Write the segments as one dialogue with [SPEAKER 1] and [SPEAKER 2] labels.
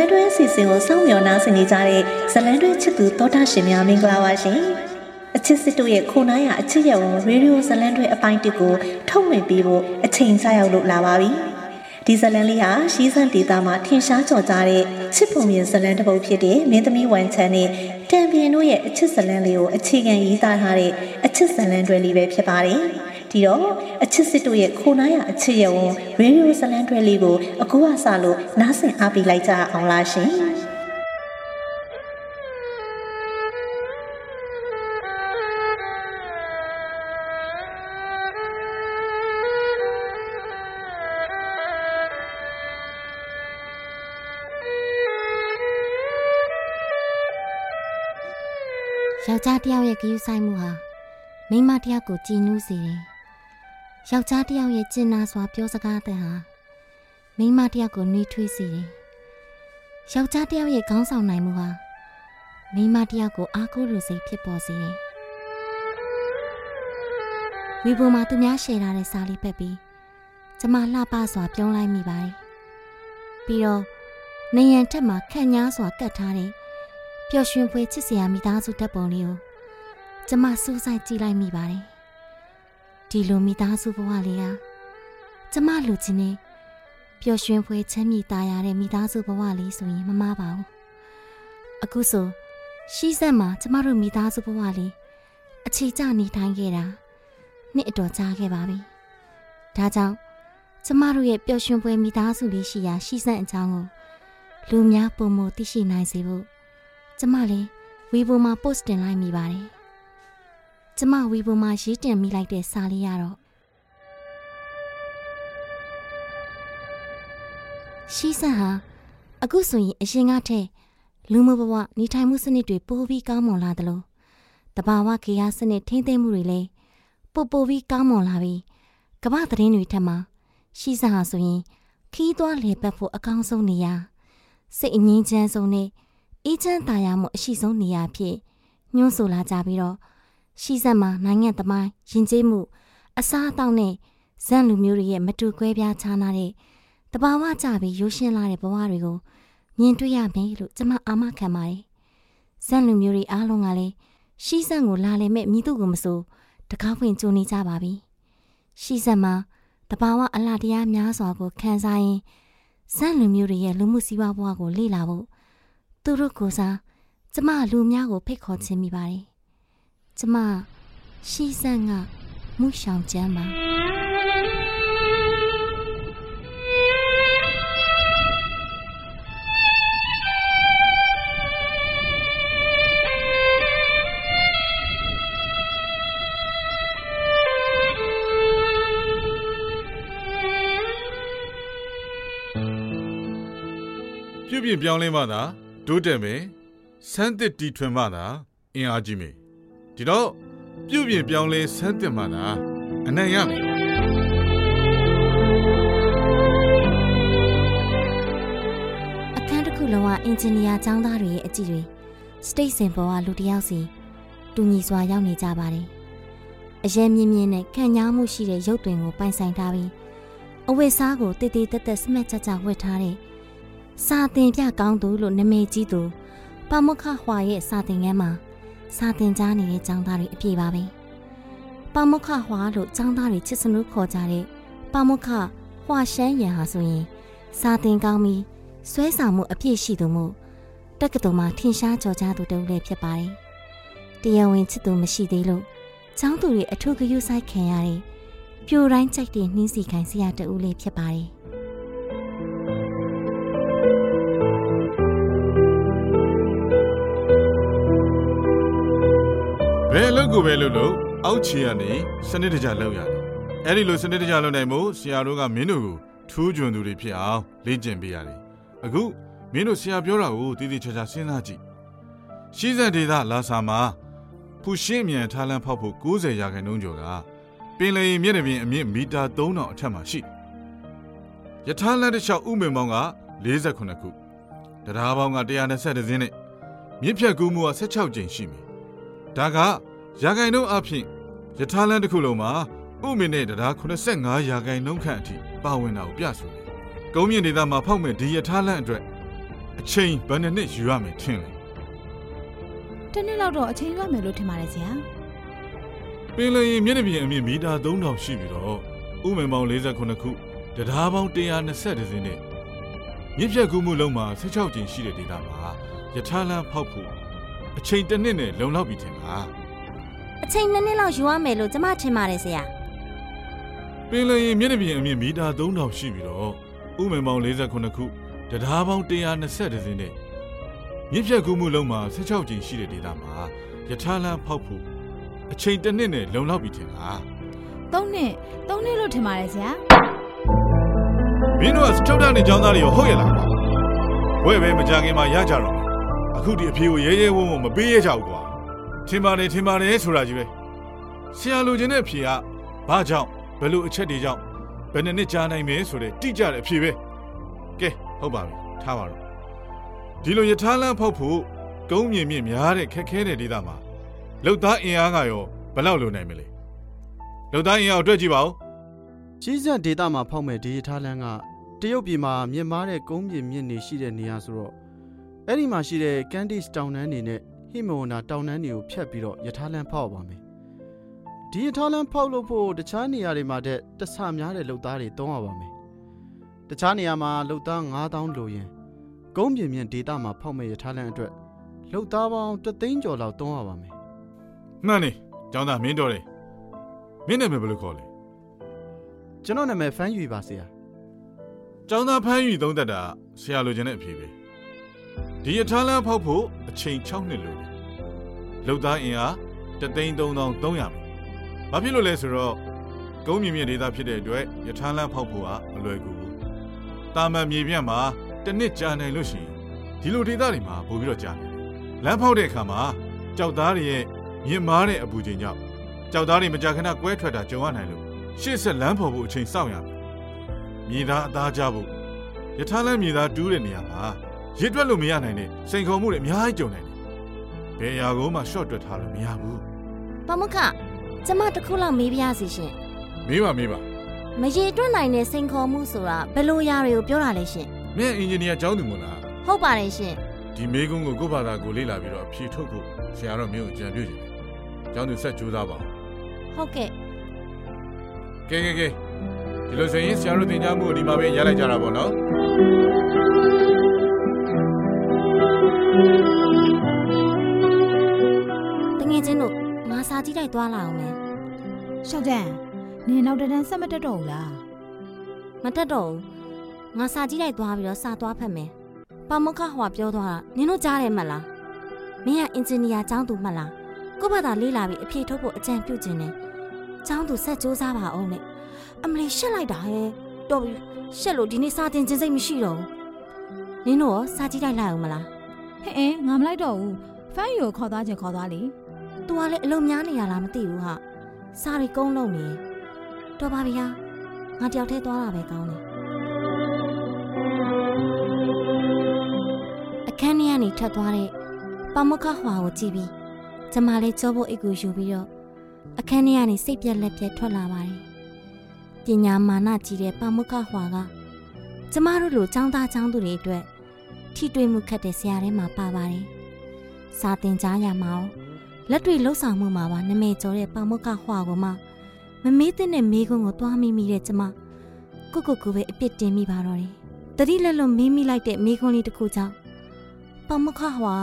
[SPEAKER 1] ရေဒီယိုဇလန်တွဲအစီအစဉ်ကိုစောင့်မျှော်နှားဆင်နေကြတဲ့ဇလန်တွဲချစ်သူတောတာရှင်များမင်္ဂလာပါရှင်။အချစ်စစ်တို့ရဲ့ခိုနိုင်ရအချစ်ရဝရေဒီယိုဇလန်တွဲအပိုင်းတစ်ကိုထုတ်လွှင့်ပေးဖို့အချိန်ကြာရောက်လို့လာပါပြီ။ဒီဇလန်လေးဟာရှီးစံဒေတာမှာထင်ရှားကျော်ကြားတဲ့ချစ်ပုံမြင်ဇလန်တစ်ပုဒ်ဖြစ်တဲ့မင်းသမီးဝန်ချန်နဲ့တံပြင်းတို့ရဲ့အချစ်ဇလန်လေးကိုအခြေခံရေးသားထားတဲ့အချစ်ဇလန်တွဲလေးပဲဖြစ်ပါတယ်။ ဒီတော့အချစ်စစ်တို့ရဲ့ခိုနားရအချစ်ရဝရေဒီယိုဇလန်တွဲလေးကိုအခုကစလို့နားဆင်အားပေးလိုက်ကြအောင်လားရှင်
[SPEAKER 2] ယောက်ျားတယောက်ရဲ့ဂရုစိုက်မှုဟာမိန်းမတယောက်ကိုကြည်နူးစေတယ် ယောက်ျားတယောက်ရဲ့ကျင်နာစွာပြောစကားတဲ့ဟာမိန်းမတယောက်ကိုနှွေးထွေးစေတယ်။ယောက်ျားတယောက်ရဲ့ခေါင်းဆောင်နိုင်မှုဟာမိန်းမတယောက်ကိုအားကိုးလိုစိတ်ဖြစ်ပေါ်စေတယ်။ဝီဘုံမှာသူများရှယ်ထားတဲ့စာလေးဖက်ပြီးကျမလှပစွာပြုံးလိုက်မိပါတယ်။ပြီးတော့နေရန်ထက်မှာခန့်ညားစွာကတ်ထားတဲ့ပျော်ရွှင်ဖွယ်ချစ်စရာမိသားစုတပ်ပုံလေးကိုကျမစူးစိုက်ကြည့်လိုက်မိပါတယ်။ ဒီလိုမိသားစုဘဝလေးဟာကျမလူချင်းနဲ့ပျော်ရွှင်ဖွယ်ချမ်းမြေ့သားရတဲ့မိသားစုဘဝလေးဆိုရင်မမှားပါဘူးအခုဆိုရှိဆက်မှာကျမတို့မိသားစုဘဝလေးအခြေကျနေထိုင်ခဲ့တာနှစ်အတော်ကြာခဲ့ပါပြီဒါကြောင့်ကျမတို့ရဲ့ပျော်ရွှင်ဖွယ်မိသားစုလေးရှိရာရှိဆက်အကြောင်းကိုလူများပုံမသိရှိနိုင်စေဖို့ကျမလေးဝီဘိုမှာ post တင်လိုက်မိပါတယ် ကျမဝီပေါ်မှာရေးတင်မိလိုက်တဲ့စာလေးရတော့ရှိဆန်ဟာအခုဆိုရင်အရင်ကထက်လူမှုဘဝနေထိုင်မှုစနစ်တွေပိုပြီးကောင်းမွန်လာသလိုတဘာဝခေယာစနစ်ထိမ့်သိမ်းမှုတွေလည်းပိုပိုပြီးကောင်းမွန်လာပြီးကမ္ဘာသတင်းတွေထက်မှာရှိဆန်ဟာဆိုရင်ခီးသွွားလေပတ်ဖို့အကောင်းဆုံးနေရာစိတ်အငြင်းချမ်းဆုံးနဲ့အေးချမ်းသာယာမှုအရှိဆုံးနေရာဖြစ်ညွှန်းဆိုလာကြပြီးတော့ ရှိစက်မှာနိုင်ငံသမိုင်းယဉ်ကျေးမှု အစားအသောက်နဲ့ဇန်လူမျိုးတွေရဲ့မတူကွဲပြားခြားနားတဲ့တဘာဝကြပြီးရိုးရှင်းလာတဲ့ဘဝတွေကိုမြင်တွေ့ရမယ်လို့ကျွန်မအာမခံပါတယ်။ဇန်လူမျိုးတွေအားလုံးကလည်းရှိစက်ကိုလာလေမဲ့မိသူကိုမဆိုတကားဖွင့်ကြိုနေကြပါပြီ။ရှိစက်မှာတဘာဝအလားတရားများစွာကိုခံစားရင်ဇန်လူမျိုးတွေရဲ့လူမှုစီးပွားဘဝကိုလေ့လာဖို့သူတို့ကိုစားကျမလူများကိုဖိတ်ခေါ်ခြင်းမိပါတယ် ကျမရှီဆန်ကမူရှောင်ကျမ်းပါ
[SPEAKER 3] ပြုပြင်ပြောင်းလဲမှသာတိုးတက်မယ်စမ်းသစ်တီထွင်မှသာအင်အားကြီးမယ် ဒီတော့ပြုပြင်ပြောင်းလဲဆန်းသစ်မှသာအနိုင်ရမယ်
[SPEAKER 2] အခန်းတစ်ခုလုံးကအင်ဂျင်နီယာကျောင်းသားတွေရဲ့အကြည့်တွေစတိတ်စင်ပေါ်ကလူတယောက်စီတူညီစွာရောက်နေကြပါတယ်အရင်မြင့်မြင့်နဲ့ခံညားမှုရှိတဲ့ရုပ်တွင်ကိုပိုင်ဆိုင်ထားပြီးအဝတ်စားကိုတည်တည်တက်တက်စမက်ကြကြဝတ်ထားတဲ့စာသင်ပြကောင်းသူလို့နာမည်ကြီးသူပမခဟွာရဲ့စာသင်ခန်းမှာ စာသင်ကြားနေတဲ့ကျောင်းသားတွေအပြည့်ပါပဲ။ပါမုခဟွာလို့ကျောင်းသားတွေချစ်စနုခေါ်ကြတဲ့ပါမုခဟွာရှမ်းရန်ဟာဆိုရင်စာသင်ကောင်းပြီးဆွဲဆောင်မှုအပြည့်ရှိသူမို့တက္ကသိုလ်မှာထင်ရှားကျော်ကြားသူတုံးလည်းဖြစ်ပါတယ်။တရားဝင်ချစ်သူမရှိသေးလို့ကျောင်းသူတွေအထူးဂရုစိုက်ခံရတဲ့ပြိုတိုင်းကြိုက်တဲ့နှင်းစီခိုင်ဆရာတဦးလေးဖြစ်ပါတယ်။
[SPEAKER 3] ဘယ်အလုပ်ကိုပဲလုပ်လို့အောက်ခြေကနေစနစ်တကျလုပ်ရတယ်အဲ့ဒီလိုစနစ်တကျလုပ်နိုင်မို့ဆရာတို့ကမင်းတို့ကိုထူးချွန်သူတွေဖြစ်အောင်လေ့ကျင့်ပေးရတယ်အခုမင်းတို့ဆရာပြောတာကိုတည်တည်ချာချာစဉ်းစားကြည့်ရှိစက်ဒေသလာစာမှာဖူရှင်းမြန်ထားလန်းဖောက်ဖို့90ရာခိုင်နှုန်းကျော်ကပင်လယ်မျက်နှာပြင်အမြင့်မီတာ3000အထက်မှာရှိရထားလမ်းတစ်လျှောက်ဥမင်ပေါင်းက48ခုတရားပေါင်းက120စင်းနဲ့မြစ်ဖြတ်ကူးမှုက16ကျင်းရှိမယ် ဒါကရာဂိုင်နှုန်းအဖြစ်ယထာလန်းတစ်ခုလုံးမှာဥမင်နဲ့တရား85ရာဂိုင်နှုန်းခန့်အထိပါဝင်တာကိုပြဆိုတယ်။ကုန်းမြင့်ဒေသမှာဖောက်မဲ့ဒီယထာလန်းအတွက်အချိန်ဘယ်နှစ်နှစ်ယူရမယ်ထင်လဲ
[SPEAKER 4] တနေ့လောက်တော့အချိန်ရမယ်လို့ထင်ပါတယ်ဆရာ
[SPEAKER 3] ပင်လယ်ရင်မျက်နှာပြင်အမြင့်မီတာ3000ရှိပြီးတော့ဥမင်ပေါင်း48ခုတရားပေါင်း120စင်းနဲ့မြစ်ဖြတ်ကူးမှုလုံးမှာ16ကျင်းရှိတဲ့ဒေသမှာယထာလန်းဖောက်ဖို့ အချိန်တစ်နှစ်နဲ့လုံလောက်ပြီထင်လား
[SPEAKER 2] အချိန်နှစ်နှစ်လောက်ယူရမယ်လို့ကျမထင်ပါတယ်ဆရာ
[SPEAKER 3] ပင်လယ်ရင်မျက်နှာပြင်အမြင့်မီတာ3000ရှိပြီးတော့ဥမင်ပေါင်း48ခုတရားပေါင်း120စင်းနဲ့မြစ်ဖြတ်ကူးမှုလုံးမှာ16ကျင်းရှိတဲ့ဒေသမှာယထာလန်းဖောက်ဖို့အချိန်တစ်နှစ်နဲ့လုံလောက်ပြီထင်လား
[SPEAKER 4] သုံးနှစ်သုံးနှစ်လို့ထင်ပါတယ်ဆရာ
[SPEAKER 3] မင်းတို့ကစထုတ်တဲ့ကျောင်းသားတွေရောဟုတ်ရလားကွာဘွဲ့ပဲမကြခင်မှာရကြတော့မယ် အခုဒီအဖေကိုရဲရဲဝုံဝုံမပေးရကြဘူးကွာထင်ပါတယ်ထင်ပါတယ်ဆိုတာကြီးပဲဆရာလူချင်းတဲ့အဖေကဘာကြောင့်ဘယ်လိုအချက်တွေကြောင့်ဘယ်နှစ်နှစ်ကြာနိုင်မယ်ဆိုတဲ့တိကျတဲ့အဖေပဲကဲဟုတ်ပါပြီထားပါတော့ဒီလိုယထာလန်းဖောက်ဖို့ကုန်းမြင့်မြင့်များတဲ့ခက်ခဲတဲ့ဒေသမှာလောက်သားအင်အားကရောဘယ်လောက်လိုနိုင်မလဲလောက်သားအင်အားကိုတွက်ကြည့်ပါဦး
[SPEAKER 5] ကြီးစံဒေတာမှာဖောက်မဲ့ဒီရထားလန်းကတရုတ်ပြည်မှာမြင့်မားတဲ့ကုန်းပြင်မြင့်နေရှိတဲ့နေရာဆိုတော့ အဲ့ဒီမှာရှိတဲ့ကန်ဒစ်တောင်တန်းတွေနဲ့ဟိမဝန္တာတောင်တန်းတွေကိုဖြတ်ပြီးတော့ရထားလန်းဖောက်ပါမယ်ဒီရထားလန်းဖောက်လို့ဖို့တခြားနေရာတွေမှာတဲ့တဆများတဲ့လုပ်သားတွေတုံးရပါမယ်တခြားနေရာမှာလုပ်သား9000လိုရင်ကုန်းပြင်မြင့်ဒေတာမှာဖောက်မဲ့ရထားလန်းအတွက်လုပ်သားပေါင်း3သိန်းကျော်လောက်တုံးရပါမယ်
[SPEAKER 3] မှန်နေကျောင်းသားမင်းတော်တယ်မင်းနာမည်ဘယ်လိုခေါ်လဲ
[SPEAKER 5] ကျွန်တော်နာမည်ဖန်းယူပါဆရာ
[SPEAKER 3] ကျောင်းသားဖမ်းယူသုံးသက်တာဆရာလိုချင်တဲ့အဖြေပဲ ဒီအထားလန်းဖောက်ဖို့အချိန်6နှစ်လိုတယ်လောက်သားအင်အား3,3300ပဲဘာဖြစ်လို့လဲဆိုတော့ကုန်းမြင့်မြင့်ဒေသဖြစ်တဲ့အတွက်ယထာလန်းဖောက်ဖို့ဟာမလွယ်ကူဘူးတာမန်မြေပြန့်မှာတစ်နှစ်ကြာနိုင်လို့ရှိရင်ဒီလိုဒေသတွေမှာပို့ပြီးတော့ကြာနိုင်တယ်လမ်းဖောက်တဲ့အခါမှာကြောက်သားတွေရဲ့မြင့်မားတဲ့အပူချိန်ကြောင့်ကြောက်သားတွေမကြာခဏကွဲထွက်တာကြုံရနိုင်လို့ရှေ့ဆက်လမ်းဖော်ဖို့အချိန်စောင့်ရမယ်မြေသားအသားကြဖို့ယထာလန်းမြေသားတူးတဲ့နေရာမှာ ရစ်တွက်လို့မရနိုင်တဲ့စိန်ခေါ်မှုတွေအများကြီးကြုံနိုင်တယ်ဘယ်အရာကိုမှ short တွက်ထားလို့မရဘူး
[SPEAKER 2] ပမခကျမတစ်ခုလောက်မေးပြရစီရှင်
[SPEAKER 3] မေးပါမေးပါ
[SPEAKER 2] မရေတွက်နိုင်တဲ့စိန်ခေါ်မှုဆိုတာဘယ်လိုຢာတွေကိုပြောတာလဲရှင်
[SPEAKER 3] မင်းအင်ဂျင်နီယာကျောင်းသူမို့လား
[SPEAKER 2] ဟုတ်ပါတယ်ရှင်
[SPEAKER 3] ဒီမေကုန်းကိုကိုယ့်ဘာသာကိုလေ့လာပြီးတော့အဖြေထုတ်ဖို့ဆရာတော်မင်းကိုကြံပြုချင်တယ်ကျောင်းသူဆက်ကြိုးစားပါဦး
[SPEAKER 2] ဟုတ်ကဲ့
[SPEAKER 3] ကဲကဲကဲဒီလိုဆိုရင်ဆရာတို့သင်ကြားမှုကိုဒီမှာပဲရလိုက်ကြတာပေါ့နော်
[SPEAKER 2] တငယ်ချင်းတို့ငါစာကြည့်တိုက်သွားလာအောင်မယ်
[SPEAKER 4] ရှောက်တန်းနင်နောက်တန်းဆက်မတက်တော့ဘူးလား
[SPEAKER 2] မတက်တော့ဘူးငါစာကြည့်တိုက်သွားပြီးတော့စာသွားဖတ်မယ်ပမခဟွာပြောသွားတာနင်တို့ကြားတယ်မလားမင်းကအင်ဂျင်နီယာကျောင်းသူမှတ်လားကိုယ့်ဘာသာလေးလာပြီးအဖြေထုတ်ဖို့အကြံပြုခြင်းနဲ့ကျောင်းသူဆက်စူးစမ်းပါအောင်နဲ့အမလီရှက်လိုက်တာဟဲ့တော်ပြီရှက်လို့ဒီနေ့စာတင်ခြင်းစိတ်မရှိတော့ဘူးနင်တို့ရောစာကြည့်တိုက်လိုက်အောင်မလား
[SPEAKER 4] ဟဲ့အဲငါမလိုက်တော့ဘူးဖမ်းယူကိုခေါ်သွားခြင်းခေါ်သွားလေ ။
[SPEAKER 2] तू ကလည်းအလုံးများနေရလားမသိဘူးဟာ။စားရီကုန်းလုံးနေ။တော်ပါဗျာ။ငါတယောက်တည်းသွားတာပဲကောင်းတယ်။အခန်းထဲကနေထွက်သွားတဲ့ပမခဟွာကိုကြည့်ပြီးကျမလည်းကြောဖို့အိတ်ကိုယူပြီးတော့အခန်းထဲကနေစိတ်ပြက်လက်ပြက်ထွက်လာပါတယ်။ပညာမာနကြီးတဲ့ပမခဟွာကကျမတို့လိုចောင်းသားចောင်းသူတွေအတွက် ထိတွေ့မှုခတ်တဲ့ဆရာထဲမှာပါပါတယ်။စာတင်ကြားရမှာအောင်လက်တွေလှုပ်ဆောင်မှုမှာပါနမဲကျော်တဲ့ပေါမုတ်ကဟွာကိုမှမမေးတဲ့မေးခွန်းကိုတွားမိမိတဲ့ကျမကိုကိုကိုပဲအပြစ်တင်မိပါတော့တယ်။တတိလက်လွန်မေးမိလိုက်တဲ့မေးခွန်းလေးတစ်ခုကြောင့်ပေါမုတ်ကဟွာ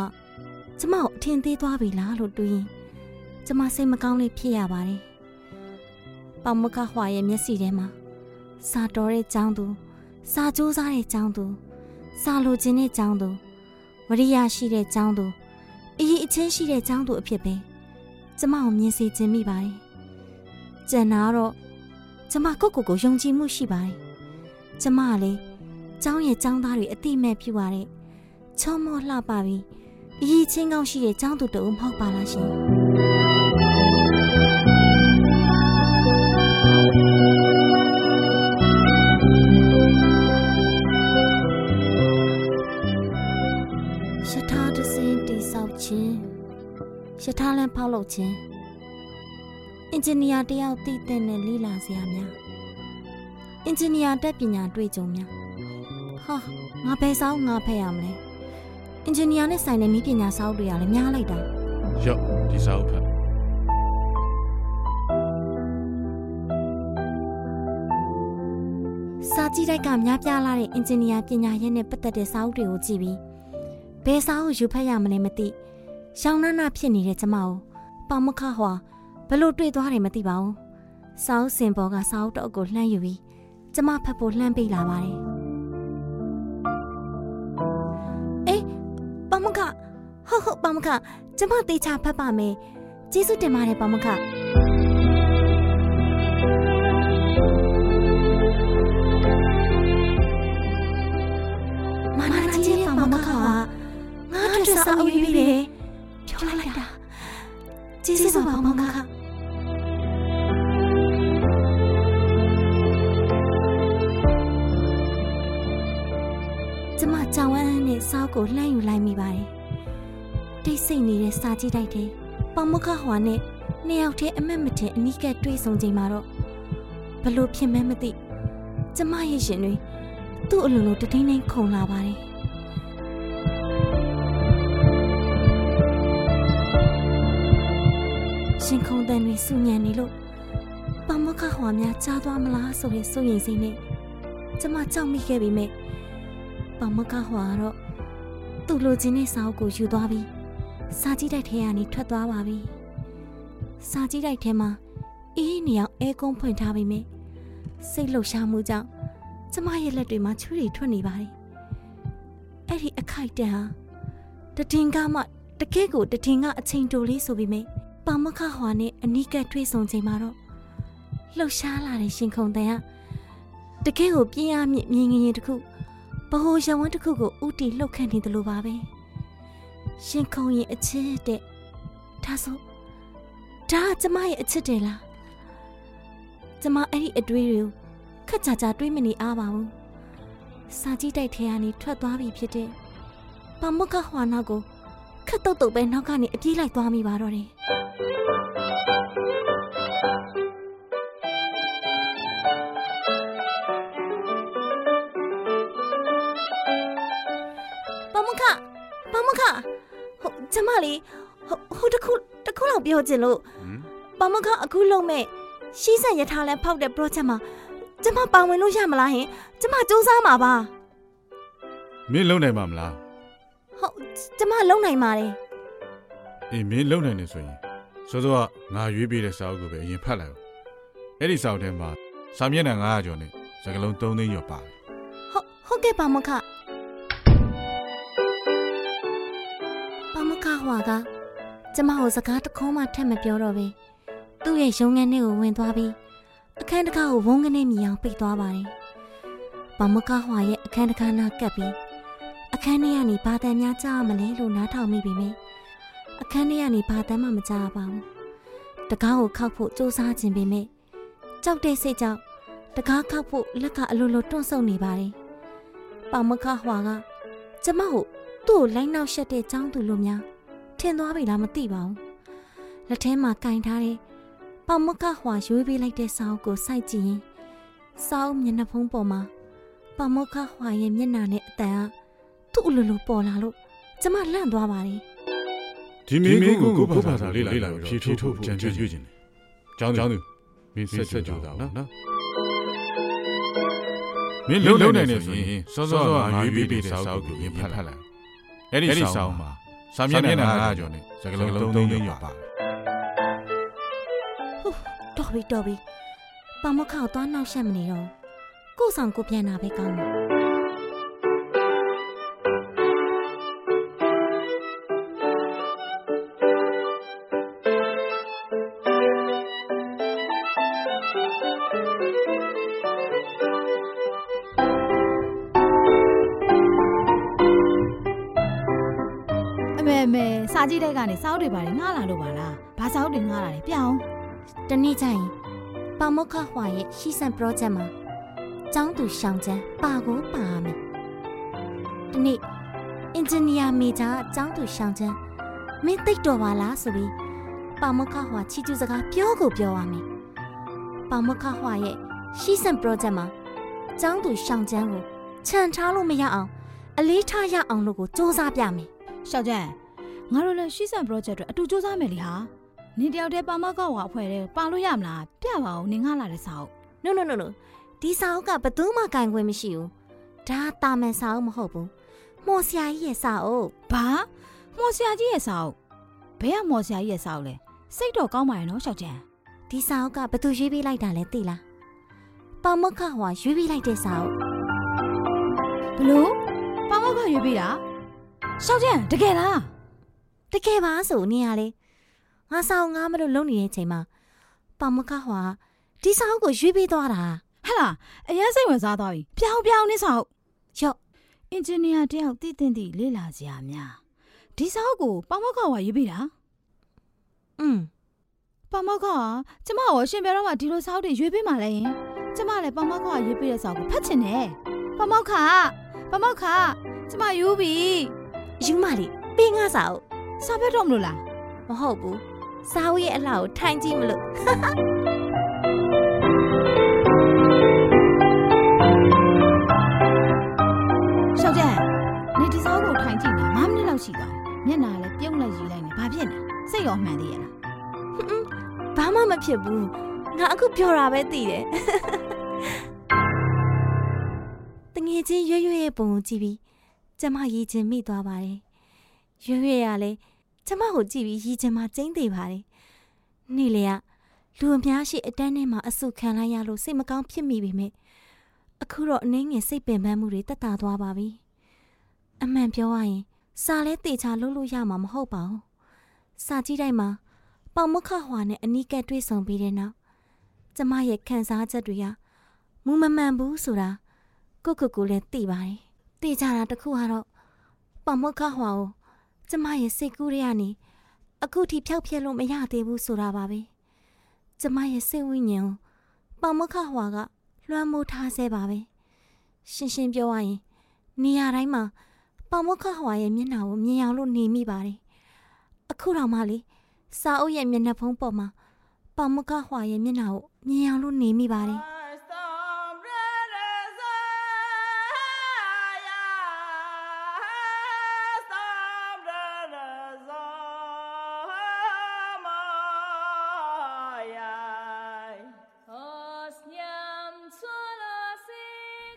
[SPEAKER 2] ကျမကိုအထင်သေးသွားပြီလားလို့တွေးရင်ကျမစိတ်မကောင်းလေးဖြစ်ရပါတယ်။ပေါမုတ်ကဟွာရဲ့မျက်စိထဲမှာစာတော်တဲ့ចောင်းသူစာကြိုးစားတဲ့ចောင်းသူ စာလိုချင်တဲ့ចောင်းသူဝရိယရှိတဲ့ចောင်းသူ အရေးအချင်းရှိတဲ့ចောင်းသူအဖြစ်ပဲကျမကိုမြင်စေခြင်းမိပါတယ်။ကျန်တာကတော့ကျမကိုယ့်ကိုယ်ကိုယုံကြည်မှုရှိပါတယ်။ကျမကလည်းចောင်းရဲ့ចောင်းသားတွေအတိမဲ့ပြုပါတဲ့ချောမောလှပပြီးအရေးချင်းကောင်းရှိတဲ့ចောင်းသူတူမဟုတ်ပါလားရှင်။ ယထာလန်းဖောက်လုပ်ခြင်းအင်ဂျင်နီယာတယောက်တည်တဲ့နဲ့လေးလာစရာများအင်ဂျင်နီယာတက်ပညာတွေ့ကြုံများဟာငါဘယ်ဆောင်ငါဖက်ရမလဲအင်ဂျင်နီယာနဲ့ဆိုင်တဲ့နည်းပညာစာအုပ်တွေကလည်းများလိုက်တာ
[SPEAKER 3] ရော့ဒီစာအုပ်ဖတ်
[SPEAKER 2] စာကြည့်တိုက်ကများပြားလာတဲ့အင်ဂျင်နီယာပညာရပ်နဲ့ပတ်သက်တဲ့စာအုပ်တွေကိုကြည့်ပြီးဘယ်စာအုပ်ယူဖတ်ရမလဲမသိ ရှောင်းနှနာဖြစ်နေတဲ့ကျမကိုပေါမခဟွာဘလို့တွေ့သွားတယ်မသိပါဘူးစာအုပ်စင်ပေါ်ကစာအုပ်တော့ကိုလှမ်းယူပြီးကျမဖတ်ဖို့လှမ်းပေးလာပါတယ်အေးပေါမခဟုတ်ဟုတ်ပေါမခကျမတေချာဖတ်ပါမယ်ကျေးဇူးတင်ပါတယ်ပေါမခမာနာကြီးရဲ့ပါမခါငါတို့စာအုပ်ရေးတယ် ဖြောလိုက်တာကျေးဇူးပါပါမခါကျမကြောင်ဝမ်းနဲ့စောက်ကိုလှမ်းယူလိုက်မိပါတယ်တိတ်ဆိတ်နေတဲ့စာကြည့်တိုက်တယ်ပမခဟွာနဲ့နှစ်ယောက်တည်းအမက်မထင်အနီးကပ်တွေ့ဆုံချိန်မှာတော့ဘလို့ဖြစ်မဲမသိကျမရဲ့ရှင်တွေသူ့အလိုလိုတထင်းထင်းခုန်လာပါတယ် ရှင်ခုန်တန်တွေစူညံနေလို့ပမခဟွာများကြားသွားမလားဆိုတဲ့စိုးရိမ်စိတ်နဲ့ကျမကြောက်မိခဲ့ပြီမဲ့ပမခဟွာကတော့သူ့လိုချင်တဲ့စာအုပ်ကိုယူသွားပြီးစာကြည့်တိုက်ထဲကနေထွက်သွားပါပြီစာကြည့်တိုက်ထဲမှာအေးနေအောင်အဲကုန်းဖွင့်ထားပြီးမြစိတ်လှုပ်ရှားမှုကြောင့်ကျမရဲ့လက်တွေမှာချွေးတွေထွက်နေပါတယ်အဲ့ဒီအခိုက်တန်ဟာတတင်ကမှတကယ့်ကိုတတင်ကအချိန်တိုလေးဆိုပြီးမြ ပါမခဟွာနဲ့အနီးကပ်တွေ့ဆုံချိန်မှာတော့လှုပ်ရှားလာတဲ့ရှင်ခုန်တန်ကတကယ့်ကိုပြင်းအားမြင့်မြင်ငင်တစ်ခုဘဟိုရဝန်းတစ်ခုကိုဥတီလှုပ်ခတ်နေတယ်လို့ပါပဲရှင်ခုန်ရင်အချစ်တဲ့ဒါဆိုဒါကကျမရဲ့အချစ်တယ်လားကျမအဲ့ဒီအတွေးတွေကိုခက်ကြကြတွေးမနေအားပါဘူးစာကြည့်တိုက်ထဲကနေထွက်သွားပြီဖြစ်တဲ့ပမုကဟွာနောက်ကို ခက်တုတ်တုတ်ပဲနောက်ကနေအပြေးလိုက်သွားမိပါတော့တယ်ပမုကပမုကဟုတ်ကျမလေးဟိုဟိုတခုတခုလောက်ပြောချင်လို့
[SPEAKER 3] ဟမ်
[SPEAKER 2] ပမခအခုလုံးမဲ့ရှီးဆက်ရထားလဲဖောက်တဲ့ project မှာကျမပါဝင်လို့ရမလားဟင်ကျမစူးစမ်းမှာပါ
[SPEAKER 3] မင်းလုံနိုင်မှာမလား
[SPEAKER 2] ဟုတ်ကျမလုံနိုင်ပါတယ်
[SPEAKER 3] အေးမင်းလုံနိုင်နေဆိုရင်စောစောကငါရွေးပေးတဲ့စာအုပ်ကိုပဲအရင်ဖတ်လိုက်အောင်အဲ့ဒီစာအုပ်ထဲမှာစာမျက်နှာ900ကျော်နဲ့စကားလုံး3သိန်းကျော်ပါတယ်
[SPEAKER 2] ဟုတ်ဟုတ်ကဲ့ပါမခပါမခဟွာကကျမကိုစကားတစ်ခေါမှထက်မပြောတော့ပဲသူ့ရဲ့ရုံငန်းထဲကိုဝင်သွားပြီးအခန်းတစ်ခါကိုဝုန်းကနေမြည်အောင်ပိတ်သွားပါတယ်ပါမခဟွာရဲ့အခန်းတစ်ခါနာကပ်ပြီး အခန်းထဲကနေဘာတန်များကြားရမလဲလို့နားထောင်မိပြီမေအခန်းထဲကနေဘာတန်မှမကြားရပါဘူးတကားကိုခောက်ဖို့စူးစမ်းခြင်းပေမဲ့ကြောက်တဲ့စိတ်ကြောင့်တကားခောက်ဖို့လက်ကအလိုလိုတွန့်ဆုတ်နေပါတယ်။ပေါမခဟွာကကျမကိုသူ့ကိုလိုက်နောက်ရှက်တဲ့ចောင်းသူလိုများထင်သွားပြီလားမသိပါဘူး။လက်ထဲမှာကင်ထားတဲ့ပေါမခဟွာရွေးပေးလိုက်တဲ့စာအုပ်ကိုစိုက်ကြည့်ရင်စာအုပ်မျက်နှာဖုံးပေါ်မှာပေါမခဟွာရဲ့မျက်နှာနဲ့အတန်က သူ့အလိုလိုပေါ်လာလို့ကျမလန့်သွားပါတယ်
[SPEAKER 3] ဒီမင်းကိုကိုဘာသာလေးလိုက်ဖြည့်ထုတ်ဖို့ကြံကြွရွေ့ခြင်းတယ်ကျောင်းကျောင်းသူမင်းဆက်ဆက်ကြိုးစားအောင်နော်မင်းလုံနိုင်နေဆိုရင်စောစောကငါရွေးပေးတဲ့စာအုပ်ကိုအရင်ဖတ်လိုက်အဲ့ဒီစာအုပ်မှာစာမျက်နှာ900ကျော်နဲ့စကားလုံး3သိန်းကျော်ပါတယ်။
[SPEAKER 2] တော်ပြီတော်ပြီပေါမခကိုသွားနောက်ရှက်မနေတော့ဘူးကိုယ့်ဆောင်ကိုပြန်လာပဲကောင်းတယ်
[SPEAKER 4] ကြည့်တဲ့ကနေစာအုပ်တွေပါတယ်ငှားလာလို့ပါလားဘာစာအုပ်တွေငှားလာလဲပြအောင်
[SPEAKER 2] တနေ့ကျရင်ပါမုခဟွာရဲ့ရှီဆန် project မှာကျောင်းသူရှောင်းချမ်းပါကိုပါရမယ်။ဒီနေ့အင်ဂျင်နီယာမေဂျာကျောင်းသူရှောင်းချမ်းမင်းသိတ်တော်ပါလားဆိုပြီးပါမုခဟွာချီကျူးစကားပြောကိုပြောရမယ်။ပါမုခဟွာရဲ့ရှီဆန် project မှာကျောင်းသူရှောင်းချမ်းကိုခြံထားလို့မရအောင်အလေးထားရအောင်လို့ကိုစ조사ပြမယ်
[SPEAKER 4] ရှောက်ကြံ ငါတို့လည်းရှီဆန် project အတွက်အတူစူးစမ်းမယ်လေဟာနင်တယောက်တည်းပါမောက်ကဝါအဖွဲ့တဲ့ပါလို့ရမလားပြပါဦးနင်ငါလာတဲ့စာအုပ်
[SPEAKER 2] no no no no ဒီစာအုပ်ကဘယ်သူမှကင်ခွင့်မရှိဘူးဒါတာမန်စာအုပ်မဟုတ်ဘူးမော်ဆရာကြီးရဲ့စာအုပ်
[SPEAKER 4] ဘာမော်ဆရာကြီးရဲ့စာအုပ်ဘယ်ကမော်ဆရာကြီးရဲ့စာအုပ်လဲစိတ်တော့ကောင်းပါရဲ့နော်ရှောက်ကြံ
[SPEAKER 2] ဒီစာအုပ်ကဘယ်သူရွေးပေးလိုက်တာလဲသိလားပါမခဟွာရွေးပေးလိုက်တဲ့စာအုပ်
[SPEAKER 4] ဘလို့ပါမောက်ကရွေးပေးတာရှောက်ကြံတကယ်လား
[SPEAKER 2] တကယ်ပါဆိုနေရလေငါစာအုပ်ငါမလို့လုံနေတဲ့အချိန်မှာပါမခဟွာဒီစာအုပ်ကိုရွေးပေးသွားတာ
[SPEAKER 4] ဟဲ့လားအရင်စိတ်ဝင်စားသွားပြီပြောင်းပြောင်းနေစာအုပ်
[SPEAKER 2] ရော့
[SPEAKER 4] အင်ဂျင်နီယာတယောက်တည်တင်တည်လေ့လာစရာများဒီစာအုပ်ကိုပါမောက်ကဝါရွေးပေးတာ
[SPEAKER 2] อืม
[SPEAKER 4] ပါမောက်ကကျမရောရှင်ဘယ်တော့မှဒီလိုစာအုပ်တွေရွေးပေးမှလဲရင်ကျမလည်းပါမောက်ကရွေးပေးတဲ့စာအုပ်ကိုဖတ်ချင်တယ်ပါမောက်ကပါမောက်ကကျမယူပြီ
[SPEAKER 2] ယူမလေးပေးငါစာအုပ်
[SPEAKER 4] စာဖတ်တော့မလို့လား
[SPEAKER 2] မဟုတ်ဘူးစာအုပ်ရဲ့အလှကိုထိုင်ကြည့်မလို့
[SPEAKER 4] ရှောက်ကြနေဒီစာအုပ်ကိုထိုင်ကြည့်နေ9မိနစ်လောက်ရှိသွားပြီမျက်နှာလည်းပြုံးလိုက်ရည်လိုက်နေဘာဖြစ်နေစိတ်ရောမှန်သေးရဲ့လား
[SPEAKER 2] ဘာမှမဖြစ်ဘူးငါအခုပြောတာပဲသိတယ်တငယ်ချင်းရွရွရဲ့ပုံကိုကြည့်ပြီးကျမရည်ချင်မိသွားပါတယ် ရွရွရလဲကျမကိုကြည့်ပြီးရည်ချင်မှကျင်းသေးပါတယ်နေ့လေကလူအများရှိအတန်းထဲမှာအဆုခံလိုက်ရလို့စိတ်မကောင်းဖြစ်မိပေမဲ့အခုတော့အနှင်းငယ်စိတ်ပင်ပန်းမှုတွေတက်တာသွားပါပြီအမှန်ပြောရရင်စာလဲတေချာလုပ်လို့ရမှာမဟုတ်ပါဘူးစာကြည့်တိုင်းမှာပေါမခဟွာနဲ့အနီးကပ်တွေ့ဆုံပြီးတဲ့နောက်ကျမရဲ့ခံစားချက်တွေကမူမမှန်ဘူးဆိုတာကိုကိုကိုလည်းသိပါတယ်။သိကြတာတစ်ခုကတော့ပေါမခဟွာကို ကျမရဲ့စိတ်ကူးတွေကနေအခုထိဖျောက်ဖျက်လို့မရသေးဘူးဆိုတာပါပဲ။ကျမရဲ့စိတ်ဝိညာဉ်ကိုပေါမခဟွာကလွှမ်းမိုးထားဆဲပါပဲ။ရှင်းရှင်းပြောရရင်နေရာတိုင်းမှာပေါမခဟွာရဲ့မျက်နှာကိုမြင်အောင်လို့နေမိပါတယ်။အခုတော့မှလေစာအုပ်ရဲ့မျက်နှာဖုံးပေါ်မှာပေါမကဟွာရဲ့မျက်နှာကိုမြင်အောင်လို့နေမိပါတယ်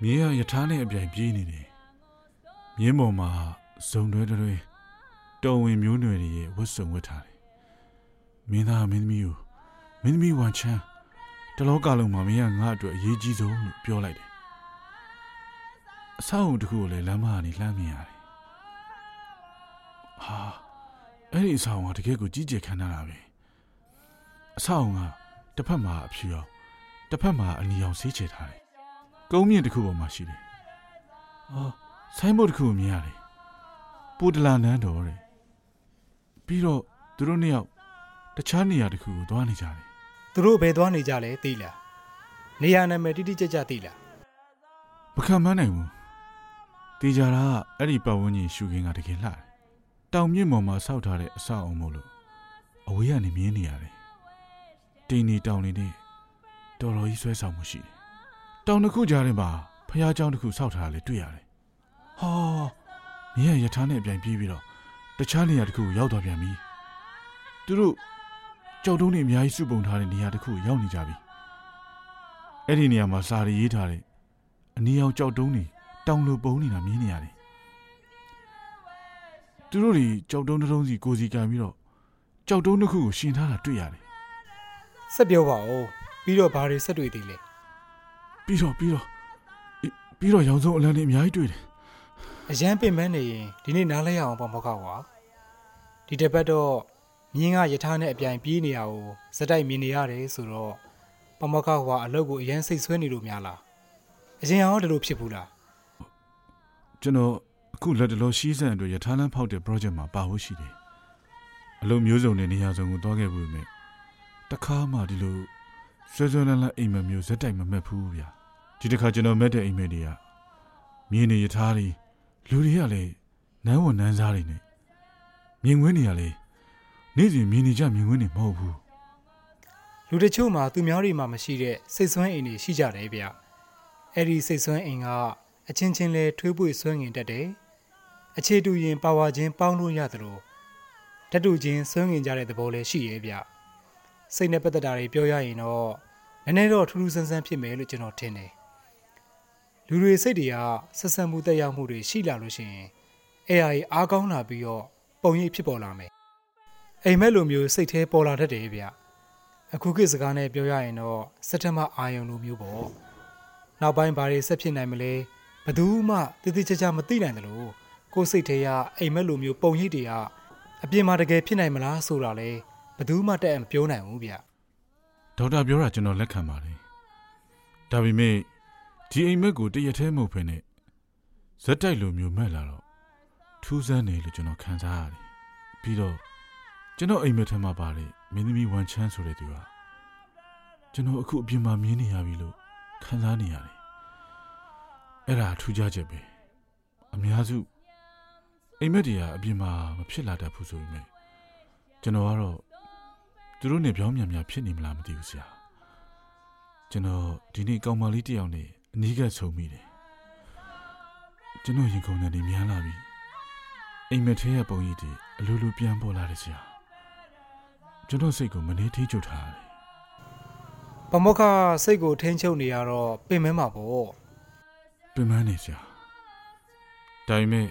[SPEAKER 3] မြင်းရယထာနဲ့အပြိုင်ပြေးနေတယ်မြင်းပေါ်မှာဇုံတွဲတွဲတော်ဝင်မျိုးနွယ်တွေရဲ့ဝတ်စုံဝတ်ထားတယ်မင်းသားမင်းသမီးကိုမင်းသမီးဝန်ချမ်းတလောကလုံးမှာမင်းကငါ့အတွက်အရေးကြီးဆုံးလို့ပြောလိုက်တယ်အဆောက်အုံတစ်ခုကိုလည်းလမ်းမကနေလှမ်းမြင်ရတယ်ဟာအဲ့ဒီအဆောက်အုံကတကယ်ကိုကြီးကျယ်ခမ်းနားတာပဲအဆောက်အုံကတစ်ဖက်မှာအဖြူအောင်တစ်ဖက်မှာအနီအောင်ဆေးချထားတယ် ကုန်းမြင့်တစ်ခုပေါ်မှာရှိတယ်။အော်ဆိုင်းဘုတ်တစ်ခုကိုမြင်ရတယ်။ပူတလာနန်းတော်တဲ့။ပြီးတော့သူတို့နှစ်ယောက်တခြားနေရာတစ်ခုကိုသွားနေကြတယ်
[SPEAKER 6] သူတို့ဘယ်သွားနေကြလဲသိလားနေရာနာမည်တိတိကျကျသိလား။
[SPEAKER 3] မခံမနိုင်ဘူး။တေချာတာကအဲ့ဒီပတ်ဝန်းကျင်ရှုခင်းကတကယ်လှတယ်။တောင်မြင့်ပေါ်မှာဆောက်ထားတဲ့အဆောက်အုံမို့လို့အဝေးကနေမြင်နေရတယ်။တိမ်နေတောင်နေနဲ့တော်တော်ကြီးဆွဲဆောင်မှုရှိတယ်။ တောင်တစ်ခုကြားထဲမှာဖះเจ้าတစ်ခုဆောက်ထားတာလည်းတွေ့ရတယ်။ဟာမြင်းရရထားနဲ့အပြိုင်ပြေးပြီးတော့တခြားနေရာတစ်ခုကိုရောက်သွားပြန်ပြီ။သူတို့ကြောက်တုံးတွေအများကြီးစုပုံထားတဲ့နေရာတစ်ခုကိုရောက်နေကြပြီ။အဲ့ဒီနေရာမှာစာရီရေးထားတဲ့အနီအောင်ကြောက်တုံးတွေတောင်လိုပုံနေတာမြင်နေရတယ်။သူတို့တွေကြောက်တုံးတစ်တုံးစီကိုစီကန်ပြီးတော့ကြောက်တုံးတစ်ခုကိုရှင်ထားတာတွေ့ရတယ်
[SPEAKER 6] ဆက်ပြောပါဦးပြီးတော့ဘာတွေဆက်တွေ့သေးလဲ ။
[SPEAKER 3] ပြီးတော့ပြီးတော့အေးပြီးတော့ရောင်စုံအလံတွေအများကြီးတွေ့တယ်
[SPEAKER 6] အရန်ပင်ပန်းနေရင်ဒီနေ့နားလဲရအောင်ပေါ့မောက်ကွာဒီတစ်ပတ်တော့မြင်းကယထာနဲ့အပြိုင်ပြေးနေရကိုစက်တိုက်မြင်နေရတယ်ဆိုတော့ပမောက်ကကွာအလုပ်ကိုအရန်စိတ်ဆွဲနေလို့များလားအရင်အောင်ဒီလိုဖြစ်ဘူးလား။
[SPEAKER 3] ကျွန်တော်အခုလက်တလောရှီးစံအတွက်ရထားလမ်းဖောက်တဲ့ project မှာပါဖို့ရှိတယ်။အလုပ်မျိုးစုံနဲ့နေရာစုံကိုတွားခဲ့ဖို့နဲ့တခါမှဒီလိုဆွဲဆွဲလန်းလန်းအိမ်မက်မျိုးဇက်တိုက်မမက်ဘူးဗျာ။ ဒီတစ်ခါကျွန်တော်မက်တဲ့အိမ်မက်တွေကမြင်းနေရထားတွေလူတွေကလည်းနန်းဝန်နန်းစားတွေနဲ့မြင်ကွင်းတွေကလည်းနေ့စဉ်မြင်နေကြမြင်ကွင်းတွေမဟုတ်ဘူး
[SPEAKER 6] လူတချို့မှာသူများတွေမှာမရှိတဲ့စိတ်ဆွမ်းအိမ်တွေရှိကြတယ်ဗျအဲ့ဒီစိတ်ဆွမ်းအိမ်ကအချင်းချင်းလဲထွေးပွေဆွမ်းငင်တတ်တယ်အခြေတူရင်ပါဝါချင်းပေါင်းလို့ရသလိုဓာတ်တူချင်းဆွငင်ကြတဲ့သဘောလည်းရှိရဲ့ဗျစိတ်နဲ့ပတ်သက်တာတွေပြောရရင်တော့နည်းနည်းတော့ထူးထူးဆန်းဆန်းဖြစ်မယ်လို့ကျွန်တော်ထင်တယ် လူတွေစိတ်တွေကဆက်ဆံမှုတက်ရောက်မှုတွေရှိလာလို့ရှိရင်အဲ့အရာအားကောင်းလာပြီးတော့ပုံရိပ်ဖြစ်ပေါ်လာမယ်အိမ်မက်လိုမျိုးစိတ်แท้ပေါ်လာတတ်တယ်ဗျအခုခေတ်စကားနဲ့ပြောရရင်တော့စက်တမအာယုံလိုမျိုးပေါ့နောက်ပိုင်းဘာတွေဆက်ဖြစ်နိုင်မလဲဘယ်သူမှတည်တည်ချာချာမသိနိုင်တယ်လို့ကိုယ်စိတ်ထဲကအိမ်မက်လိုမျိုးပုံရိပ်တွေကအပြင်မှာတကယ်ဖြစ်နိုင်မလားဆိုတာလေဘယ်သူမှတက်အမပြောနိုင်ဘူးဗျ
[SPEAKER 3] ဒေါက်တာပြောတာကျွန်တော်လက်ခံပါတယ်ဒါပေမဲ့ ဒီအိမ်မက်ကိုတရက်သေးမဟုတ်ဖ ೇನೆ ဇက်တိုက်လိုမျိုးမက်လာတော့ထူးဆန်းတယ်လို့ကျွန်တော်ခံစားရတယ်ပြီးတော့ကျွန်တော်အိမ်မက်ထဲမှာပါလေမင်းသမီးဝန်ချမ်းဆိုတဲ့သူကကျွန်တော်အခုအပြင်မှာမြင်နေရပြီလို့ခံစားနေရတယ်အဲ့ဒါထူးခြားချက်ပဲအများစုအိမ်မက်တွေကအပြင်မှာမဖြစ်လာတတ်ဘူးဆိုပေမဲ့ကျွန်တော်ကတော့သူတို့နဲ့ပြောင်းမြန်မြန်ဖြစ်နေမလားမသိဘူးဆရာကျွန်တော်ဒီနေ့ကောင်မလေးတယောက်နဲ့ အနီးကပ်ဆုံမိတယ်ကျွန်တော်ရင်ခုန်တဲ့နေများလာပြီအိမ်မက်ထဲရဲ့ပုံရိပ်တွေအလိုလိုပြန်ပေါ်လာတယ်ဆရာကျွန်တော်စိတ်ကိုမနေထိချုပ်ထားရတယ်
[SPEAKER 6] ပမောက္ခစိတ်ကိုထိန်းချုပ်နေရတော့ပင်မဲမှာပေါ့
[SPEAKER 3] ပင်ပန်းနေဆရာဒါပေမဲ့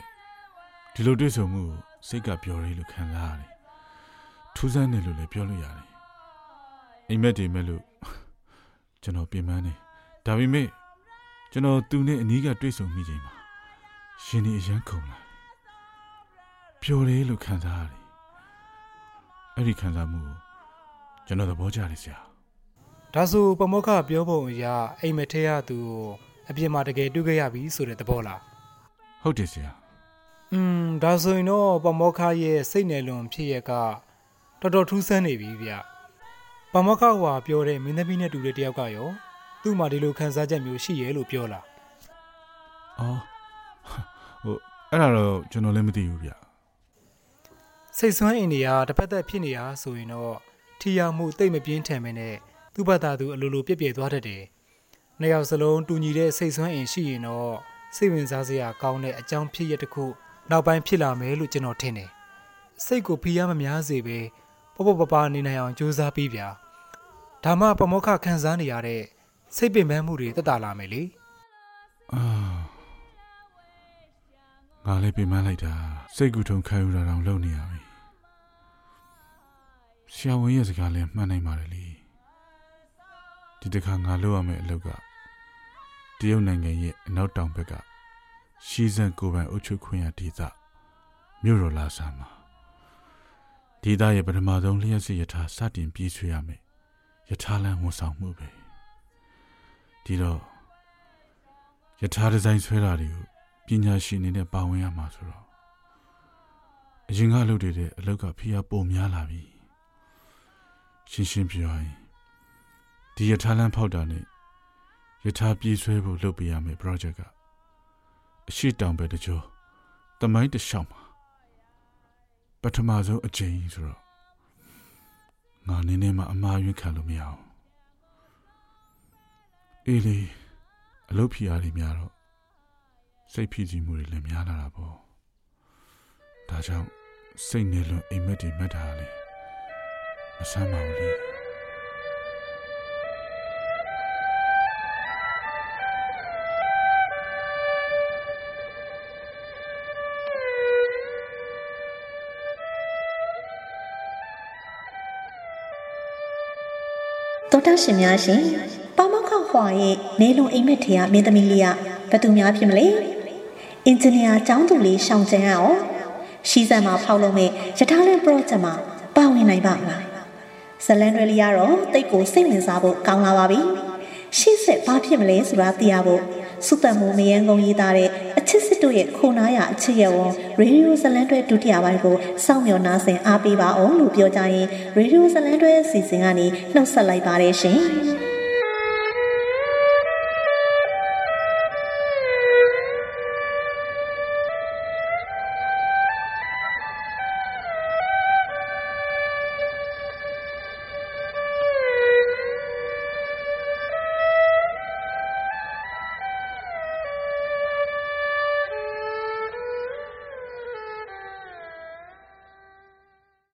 [SPEAKER 3] ဒီလိုတွေ့ဆုံမှုကိုစိတ်ကပျော်ရည်လို့ခံစားရတယ်ထူးဆန်းတယ်လို့လည်းပြောလို့ရတယ်အိမ်မက်တွေမဲ့လို့ကျွန်တော်ပင်ပန်းနေဒါပေမဲ့ ကျွန်တော်သူနဲ့အနီးကတွေ့ဆုံမိချိန်မှာရှင်ဒီအရန်ခုန်လာတယ်ပျော်တယ်လို့ခံစားရတယ်အဲ့ဒီခံစားမှုကိုကျွန်တော်သဘောကျတယ်ဆရာ
[SPEAKER 6] ဒါဆိုပမောက္ခပြောပုံအရအိမ်မက်ထဲရသူကိုအပြင်မှာတကယ်တွေ့ခဲ့ရပြီဆိုတဲ့သဘောလား
[SPEAKER 3] ဟုတ်တယ်ဆရာ
[SPEAKER 6] อืมဒါဆိုရင်တော့ပမောက္ခရဲ့စိတ်နယ်လွန်ဖြစ်ရကတော်တော်ထူးဆန်းနေပြီဗျပမောက္ခဟွာပြောတဲ့မင်းသမီးနဲ့တူတဲ့တယောက်ကရော သူ့မှာဒီလိုခံစားချက်မျိုးရှိရဲလို့ပြောလား
[SPEAKER 3] အော်ဟိုအဲ့ဒါတော့ကျွန်တော်လည်းမသိဘူးဗျ
[SPEAKER 6] စိတ်ဆွမ်းအင်တွေကတစ်ဖက်သက်ဖြစ်နေတာဆိုရင်တော့ထီရမှုတိတ်မပြင်းထန်မနဲ့သူ့ဘက်သားသူအလိုလိုပြက်ပြဲသွားတတ်တယ်။နှစ်ယောက်စလုံးတူညီတဲ့စိတ်ဆွမ်းအင်ရှိရင်တော့စိတ်ဝင်စားစရာကောင်းတဲ့အကြောင်းဖြစ်ရတစ်ခုနောက်ပိုင်းဖြစ်လာမယ်လို့ကျွန်တော်ထင်တယ်။စိတ်ကိုဖိအားမများစေပဲပေါ့ပေါ့ပပနေနိုင်အောင်ကြိုးစားပြီးဗျာ။ဒါမှပမောက္ခခံစားနေရတဲ့ စိတ်ပင်ပန်းမှုတွေတက်တာလာမယ်လေ
[SPEAKER 3] အာငါလည်းပြင်မလိုက်တာစိတ်ကူထုံခံယူတာတောင်လုပ်နေရပြီဆရာဝန်ရဲ့စကားလည်းမှန်နိုင်ပါတယ်လေဒီတစ်ခါငါလုပ်ရမယ့်အလုပ်ကတရုတ်နိုင်ငံရဲ့အနောက်တောင်ဘက်ကရှီဇန်ကိုပိုင်အုပ်ချုပ်ခွင့်ရဒေသမြို့တော်လာဆာမှာဒေသရဲ့ပထမဆုံးလျှက်စစ်ယထာစတင်ပြေးဆွေးရမယ်ယထာလန်ဝန်ဆောင်မှုပဲ ဒီတော့ယထာဒီဇိုင်းဆွဲတာတွေကိုပညာရှင်တွေနဲ့ပါဝင်ရမှာဆိုတော့အရင်ကလုပ်တွေတဲ့အလောက်ကဖိအားပုံများလာပြီရှင်းရှင်းပြောရင်ဒီယထာလန်းဖောက်တာနဲ့ယထာပြေးဆွဲဖို့လုပ်ပေးရမယ့် project ကအရှိတောင်ပဲတကြောတမိုင်းတစ်လျှောက်မှာပထမဆုံးအချိန်ဆိုတော့ငါနင်းနေမှာအမှားယွင်းခံလို့မရအောင် အေးလေအလုပ်ဖြီအားတွေများတော့စိတ်ဖိစီးမှုတွေလည်းများလာတာပေါ့ဒါကြောင့်စိတ်နေလွန်အိမ်မက်တွေမှတ်တာလေမဆမ်းပါဘူးလေ
[SPEAKER 1] တော်တာရှင်များရှင် ပါမောက္ခဟွာရဲ့နေလုံအိမ်မက်ထေရမင်းသမီးလေးကဘယ်သူများဖြစ်မလဲအင်ဂျင်နီယာကျောင်းသူလေးရှောင်းကျန်းရအောင်ရှီဇန်မှာဖောက်လို့မဲ့ရထားလင်း project မှာပါဝင်နိုင်ပါ့မလားဇလန်တွေလေးကတော့တိတ်ကိုစိတ်ဝင်စားဖို့ကောင်းလာပါပြီရှေ့ဆက်ဘာဖြစ်မလဲဆိုတာသိရဖို့စုတမှုမယန်းကုန်းရေးသားတဲ့အချစ်စစ်တို့ရဲ့ခိုနားရအချစ်ရဝန်ရေဒီယိုဇလန်တွေဒုတိယပိုင်းကိုစောင့်မျှော်နားဆင်အားပေးပါအောင်လို့ပြောကြရင်ရေဒီယိုဇလန်တွေအစီအစဉ်ကနေနှုတ်ဆက်လိုက်ပါတယ်ရှင်